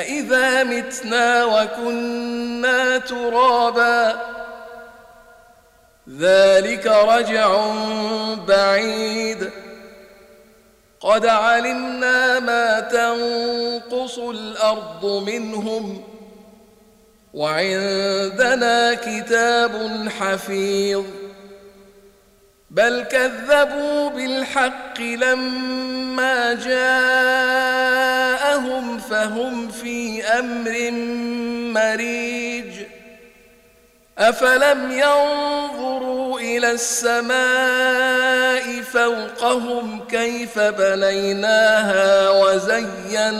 أإذا متنا وكنا ترابا ذلك رجع بعيد قد علمنا ما تنقص الأرض منهم وعندنا كتاب حفيظ بل كذبوا بالحق لما جاءهم فهم في أمر مريج. أفلم ينظروا إلى السماء فوقهم كيف بنيناها وزيناها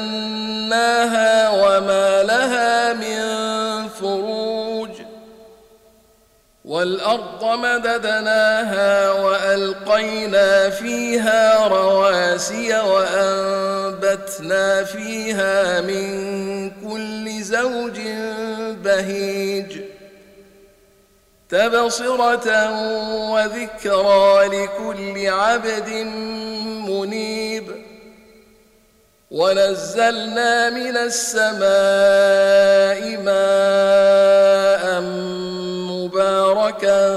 وما لها من فروج. والأرض مددناها وألقينا فيها رواسي وانبتنا فيها من كل زوج بهيج تبصره وذكرى لكل عبد منيب ونزلنا من السماء ماء مباركا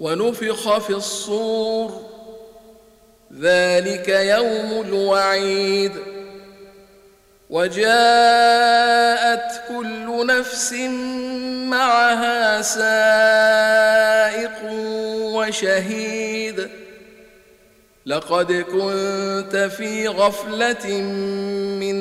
ونفخ في الصور. ذلك يوم الوعيد. وجاءت كل نفس معها سائق وشهيد. لقد كنت في غفلة